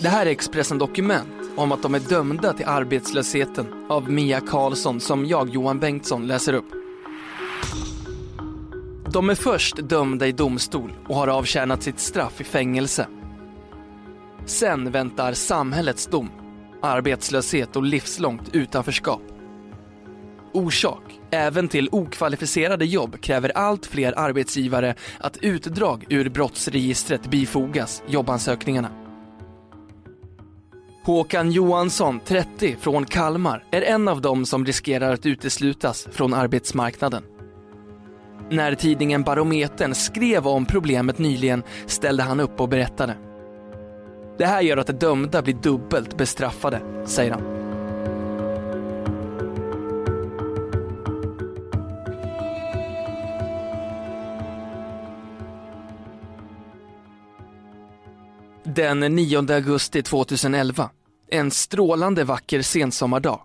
Det här är Expressen Dokument om att de är dömda till arbetslösheten av Mia Karlsson som jag, Johan Bengtsson, läser upp. De är först dömda i domstol och har avtjänat sitt straff i fängelse. Sen väntar samhällets dom, arbetslöshet och livslångt utanförskap. Orsak, även till okvalificerade jobb kräver allt fler arbetsgivare att utdrag ur brottsregistret bifogas jobbansökningarna. Håkan Johansson, 30, från Kalmar, är en av dem som riskerar att uteslutas från arbetsmarknaden. När tidningen Barometern skrev om problemet nyligen ställde han upp och berättade. Det här gör att de dömda blir dubbelt bestraffade, säger han. Den 9 augusti 2011, en strålande vacker sensommardag.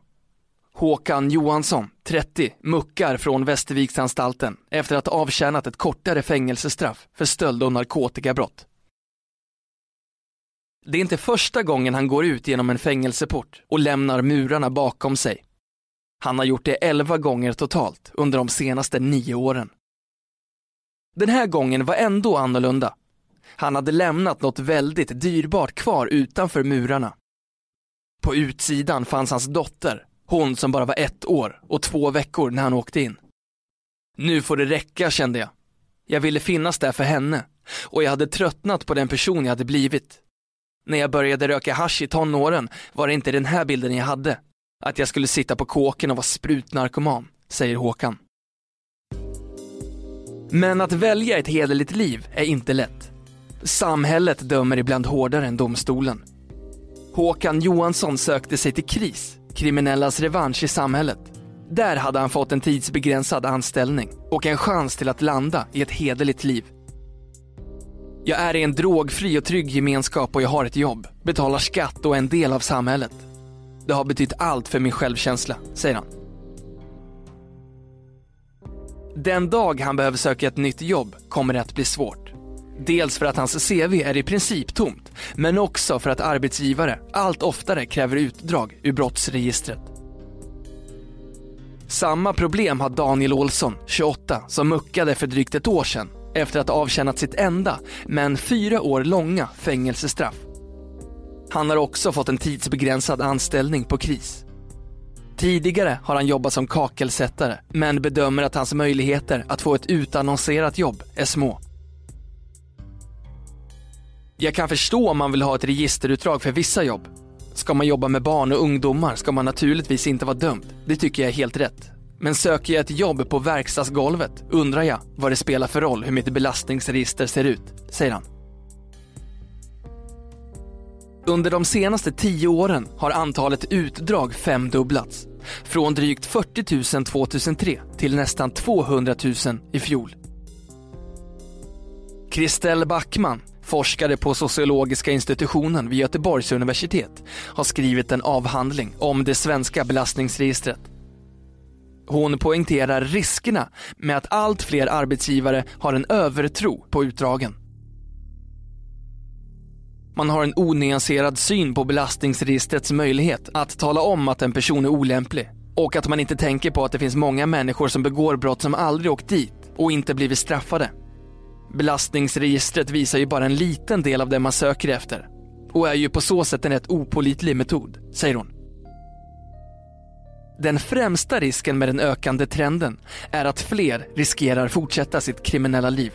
Håkan Johansson, 30, muckar från Västerviksanstalten efter att ha avtjänat ett kortare fängelsestraff för stöld och narkotikabrott. Det är inte första gången han går ut genom en fängelseport och lämnar murarna bakom sig. Han har gjort det elva gånger totalt under de senaste nio åren. Den här gången var ändå annorlunda. Han hade lämnat något väldigt dyrbart kvar utanför murarna. På utsidan fanns hans dotter, hon som bara var ett år och två veckor när han åkte in. Nu får det räcka kände jag. Jag ville finnas där för henne och jag hade tröttnat på den person jag hade blivit. När jag började röka hash i tonåren var det inte den här bilden jag hade. Att jag skulle sitta på kåken och vara sprutnarkoman, säger Håkan. Men att välja ett hederligt liv är inte lätt. Samhället dömer ibland hårdare än domstolen. Håkan Johansson sökte sig till KRIS, kriminellas revansch i samhället. Där hade han fått en tidsbegränsad anställning och en chans till att landa i ett hederligt liv. Jag är i en drogfri och trygg gemenskap och jag har ett jobb, betalar skatt och är en del av samhället. Det har betytt allt för min självkänsla, säger han. Den dag han behöver söka ett nytt jobb kommer det att bli svårt. Dels för att hans CV är i princip tomt, men också för att arbetsgivare allt oftare kräver utdrag ur brottsregistret. Samma problem har Daniel Olsson, 28, som muckade för drygt ett år sedan efter att ha avtjänat sitt enda, men fyra år långa fängelsestraff. Han har också fått en tidsbegränsad anställning på KRIS. Tidigare har han jobbat som kakelsättare, men bedömer att hans möjligheter att få ett utannonserat jobb är små. Jag kan förstå om man vill ha ett registerutdrag för vissa jobb. Ska man jobba med barn och ungdomar ska man naturligtvis inte vara dömd. Det tycker jag är helt rätt. Men söker jag ett jobb på verkstadsgolvet undrar jag vad det spelar för roll hur mitt belastningsregister ser ut, säger han. Under de senaste tio åren har antalet utdrag femdubblats. Från drygt 40 000 2003 till nästan 200 000 i fjol. Kristel Backman, forskare på sociologiska institutionen vid Göteborgs universitet, har skrivit en avhandling om det svenska belastningsregistret. Hon poängterar riskerna med att allt fler arbetsgivare har en övertro på utdragen. Man har en onyanserad syn på belastningsregistrets möjlighet att tala om att en person är olämplig och att man inte tänker på att det finns många människor som begår brott som aldrig åkt dit och inte blivit straffade. Belastningsregistret visar ju bara en liten del av det man söker efter och är ju på så sätt en rätt opolitlig metod, säger hon. Den främsta risken med den ökande trenden är att fler riskerar fortsätta sitt kriminella liv.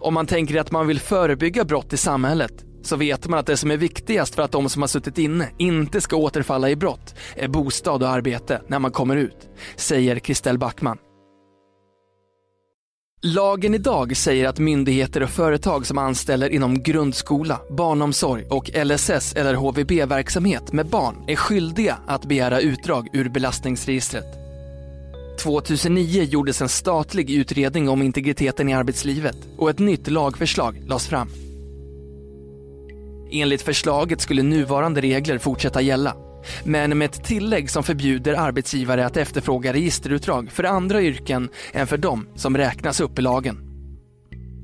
Om man tänker att man vill förebygga brott i samhället så vet man att det som är viktigast för att de som har suttit inne inte ska återfalla i brott är bostad och arbete när man kommer ut, säger Kristel Backman. Lagen idag säger att myndigheter och företag som anställer inom grundskola, barnomsorg och LSS eller HVB-verksamhet med barn är skyldiga att begära utdrag ur belastningsregistret. 2009 gjordes en statlig utredning om integriteten i arbetslivet och ett nytt lagförslag lades fram. Enligt förslaget skulle nuvarande regler fortsätta gälla men med ett tillägg som förbjuder arbetsgivare att efterfråga registerutdrag för andra yrken än för de som räknas upp i lagen.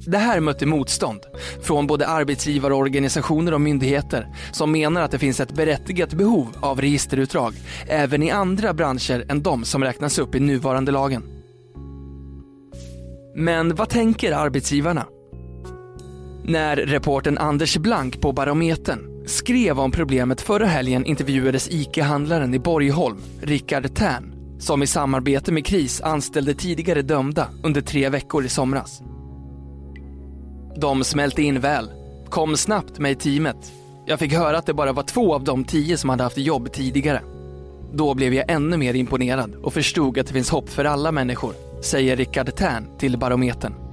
Det här mötte motstånd från både arbetsgivarorganisationer och myndigheter som menar att det finns ett berättigat behov av registerutdrag även i andra branscher än de som räknas upp i nuvarande lagen. Men vad tänker arbetsgivarna? När reporten Anders Blank på Barometern skrev om problemet förra helgen intervjuades ICA-handlaren i Borgholm, Rickard Tern, som i samarbete med KRIS anställde tidigare dömda under tre veckor i somras. De smälte in väl, kom snabbt med i teamet. Jag fick höra att det bara var två av de tio som hade haft jobb tidigare. Då blev jag ännu mer imponerad och förstod att det finns hopp för alla människor, säger Rickard Tern till Barometern.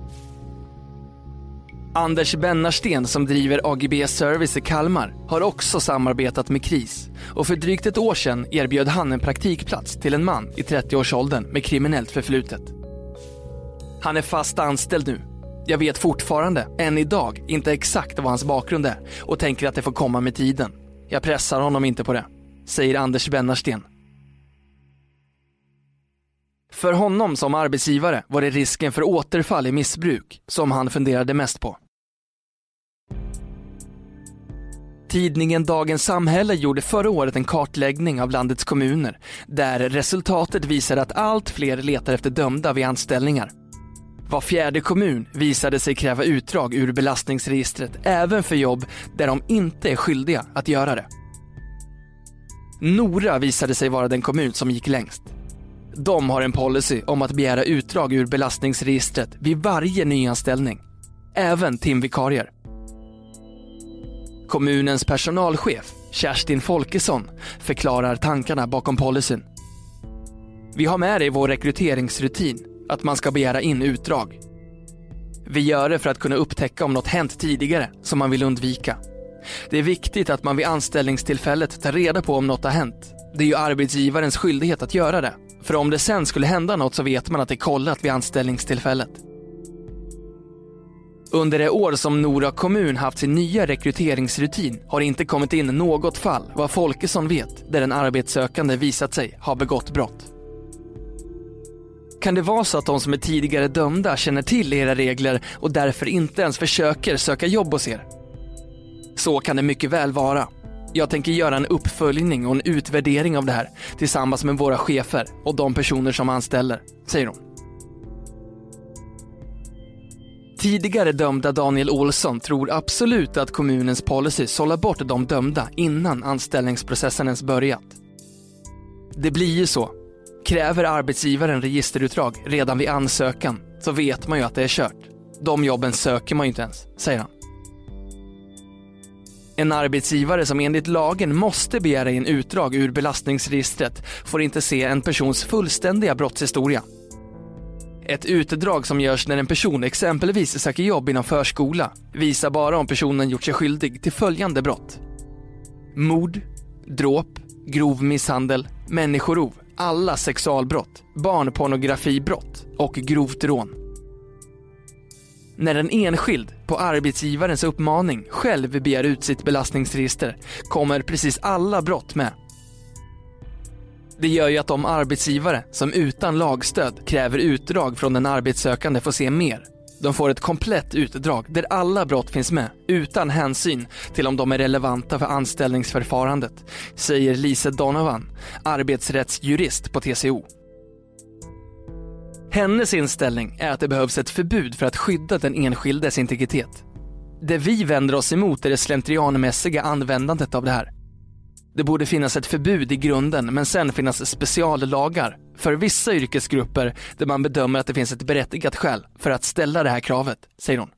Anders Bennarsten som driver AGB Service i Kalmar har också samarbetat med KRIS och för drygt ett år sedan erbjöd han en praktikplats till en man i 30-årsåldern med kriminellt förflutet. Han är fast anställd nu. Jag vet fortfarande, än idag, inte exakt vad hans bakgrund är och tänker att det får komma med tiden. Jag pressar honom inte på det, säger Anders Bennarsten. För honom som arbetsgivare var det risken för återfall i missbruk som han funderade mest på. Tidningen Dagens Samhälle gjorde förra året en kartläggning av landets kommuner där resultatet visar att allt fler letar efter dömda vid anställningar. Var fjärde kommun visade sig kräva utdrag ur belastningsregistret även för jobb där de inte är skyldiga att göra det. Nora visade sig vara den kommun som gick längst. De har en policy om att begära utdrag ur belastningsregistret vid varje nyanställning, även timvikarier. Kommunens personalchef, Kerstin Folkesson, förklarar tankarna bakom policyn. Vi har med det i vår rekryteringsrutin att man ska begära in utdrag. Vi gör det för att kunna upptäcka om något hänt tidigare som man vill undvika. Det är viktigt att man vid anställningstillfället tar reda på om något har hänt. Det är ju arbetsgivarens skyldighet att göra det. För om det sen skulle hända något så vet man att det är kollat vid anställningstillfället. Under det år som Nora kommun haft sin nya rekryteringsrutin har det inte kommit in något fall, vad Folkesson vet, där en arbetssökande visat sig ha begått brott. Kan det vara så att de som är tidigare dömda känner till era regler och därför inte ens försöker söka jobb hos er? Så kan det mycket väl vara. Jag tänker göra en uppföljning och en utvärdering av det här tillsammans med våra chefer och de personer som anställer, säger hon. Tidigare dömda Daniel Olsson tror absolut att kommunens policy sållar bort de dömda innan anställningsprocessen ens börjat. Det blir ju så. Kräver arbetsgivaren registerutdrag redan vid ansökan så vet man ju att det är kört. De jobben söker man ju inte ens, säger han. En arbetsgivare som enligt lagen måste begära in utdrag ur belastningsregistret får inte se en persons fullständiga brottshistoria ett utdrag som görs när en person exempelvis söker jobb inom förskola visar bara om personen gjort sig skyldig till följande brott. Mord, dråp, grov misshandel, människorov, alla sexualbrott, barnpornografibrott och grovt rån. När en enskild på arbetsgivarens uppmaning själv begär ut sitt belastningsregister kommer precis alla brott med det gör ju att de arbetsgivare som utan lagstöd kräver utdrag från den arbetssökande får se mer. De får ett komplett utdrag där alla brott finns med utan hänsyn till om de är relevanta för anställningsförfarandet, säger Lise Donovan, arbetsrättsjurist på TCO. Hennes inställning är att det behövs ett förbud för att skydda den enskildes integritet. Det vi vänder oss emot är det slentrianmässiga användandet av det här. Det borde finnas ett förbud i grunden men sen finnas speciallagar för vissa yrkesgrupper där man bedömer att det finns ett berättigat skäl för att ställa det här kravet, säger hon.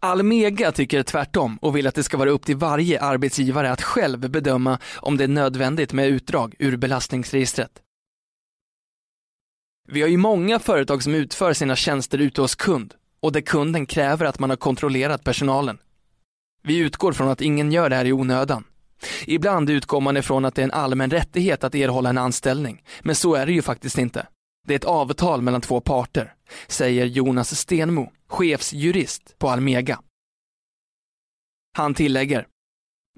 Almega tycker tvärtom och vill att det ska vara upp till varje arbetsgivare att själv bedöma om det är nödvändigt med utdrag ur belastningsregistret. Vi har ju många företag som utför sina tjänster ute hos kund och där kunden kräver att man har kontrollerat personalen. Vi utgår från att ingen gör det här i onödan. Ibland utgår man ifrån att det är en allmän rättighet att erhålla en anställning, men så är det ju faktiskt inte. Det är ett avtal mellan två parter, säger Jonas Stenmo, chefsjurist på Almega. Han tillägger,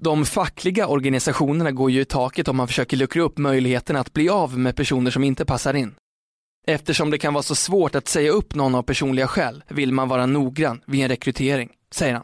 de fackliga organisationerna går ju i taket om man försöker luckra upp möjligheten att bli av med personer som inte passar in. Eftersom det kan vara så svårt att säga upp någon av personliga skäl vill man vara noggrann vid en rekrytering, säger han.